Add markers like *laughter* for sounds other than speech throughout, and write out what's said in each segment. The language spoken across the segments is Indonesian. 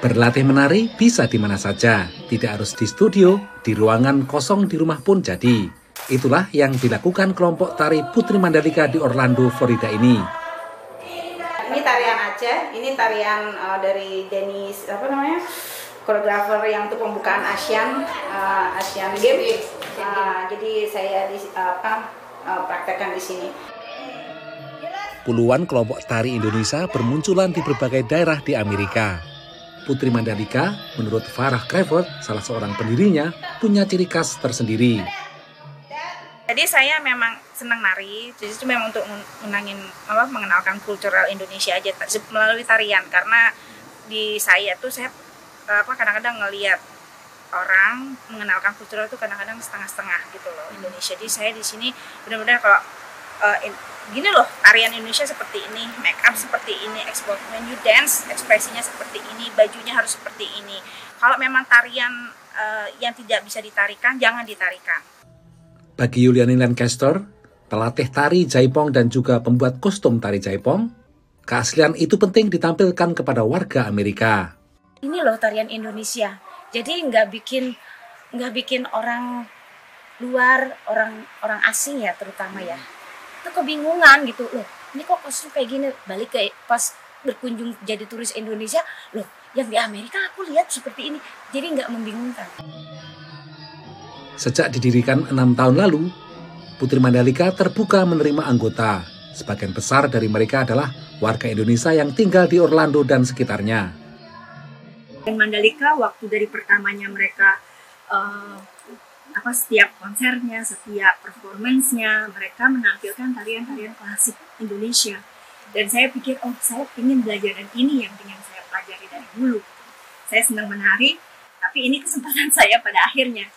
Berlatih menari bisa di mana saja, tidak harus di studio, di ruangan kosong di rumah pun jadi. Itulah yang dilakukan kelompok tari Putri Mandalika di Orlando, Florida ini. Ini tarian Aceh, ini tarian uh, dari Denis apa namanya? koreografer yang untuk pembukaan ASEAN uh, ASEAN Games. Uh, jadi saya di apa uh, praktekkan di sini. Puluhan kelompok tari Indonesia bermunculan di berbagai daerah di Amerika. Putri Mandalika, menurut Farah Crawford, salah seorang pendirinya, punya ciri khas tersendiri. Jadi saya memang senang nari, jadi itu memang untuk menangin apa mengenalkan kultural Indonesia aja melalui tarian karena di saya tuh saya apa kadang-kadang ngelihat orang mengenalkan kultural itu kadang-kadang setengah-setengah gitu loh Indonesia. Jadi saya di sini benar-benar kalau uh, in, gini loh tarian Indonesia seperti ini, make up seperti ini, export when you dance ekspresinya seperti ini, bajunya harus seperti ini. Kalau memang tarian uh, yang tidak bisa ditarikan, jangan ditarikan. Bagi Yuliani Lancaster, pelatih tari Jaipong dan juga pembuat kostum tari Jaipong, keaslian itu penting ditampilkan kepada warga Amerika. Ini loh tarian Indonesia. Jadi nggak bikin nggak bikin orang luar, orang orang asing ya terutama ya. Itu kebingungan gitu loh. Ini kok kostum kayak gini balik ke pas berkunjung jadi turis Indonesia loh yang di Amerika aku lihat seperti ini jadi nggak membingungkan. Sejak didirikan enam tahun lalu, Putri Mandalika terbuka menerima anggota. Sebagian besar dari mereka adalah warga Indonesia yang tinggal di Orlando dan sekitarnya. Dan Mandalika waktu dari pertamanya mereka uh, apa setiap konsernya, setiap performance-nya mereka menampilkan tarian-tarian klasik Indonesia. Dan saya pikir, oh saya ingin belajar dan ini yang ingin saya pelajari dari dulu. Saya senang menari, tapi ini kesempatan *laughs* saya pada akhirnya.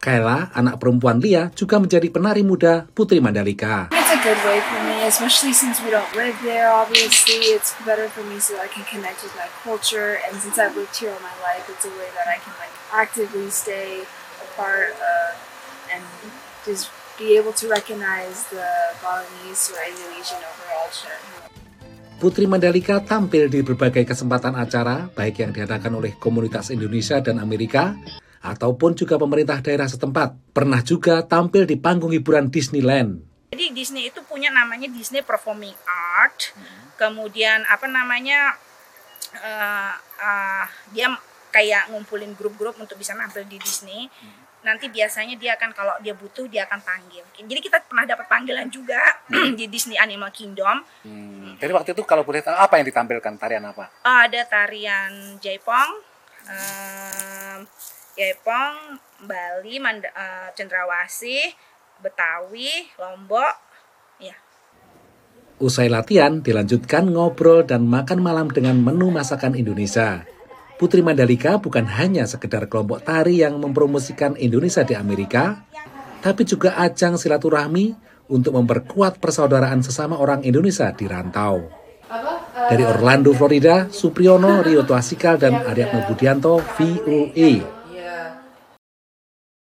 Kayla, anak perempuan Lia, juga menjadi penari muda Putri Mandalika. It's a good way for me, especially since we don't live there, obviously. It's better for me so I can connect with my culture. And since I've lived here all my life, it's a way that I can like actively stay a part of and just be able to recognize the Balinese or Indonesian overall culture. Putri Mandalika tampil di berbagai kesempatan acara, baik yang diadakan oleh komunitas Indonesia dan Amerika, ataupun juga pemerintah daerah setempat. Pernah juga tampil di panggung hiburan Disneyland. Jadi Disney itu punya namanya Disney Performing Art. Hmm. Kemudian apa namanya uh, uh, dia kayak ngumpulin grup-grup untuk bisa nampil di Disney. Hmm. Nanti biasanya dia akan kalau dia butuh dia akan panggil. Jadi kita pernah dapat panggilan juga *clears throat* di Disney Animal Kingdom. Hmm. Jadi waktu itu kalau boleh tahu apa yang ditampilkan tarian apa? Uh, ada tarian Jaipong. Uh, Jepang, Bali, Mand uh, Cendrawasih, Betawi, Lombok, ya. Usai latihan, dilanjutkan ngobrol dan makan malam dengan menu masakan Indonesia. Putri Mandalika bukan hanya sekedar kelompok tari yang mempromosikan Indonesia di Amerika, tapi juga ajang silaturahmi untuk memperkuat persaudaraan sesama orang Indonesia di rantau. Dari Orlando, Florida, Supriyono, Rio Tuasikal, dan Ariadno Budianto, VOA.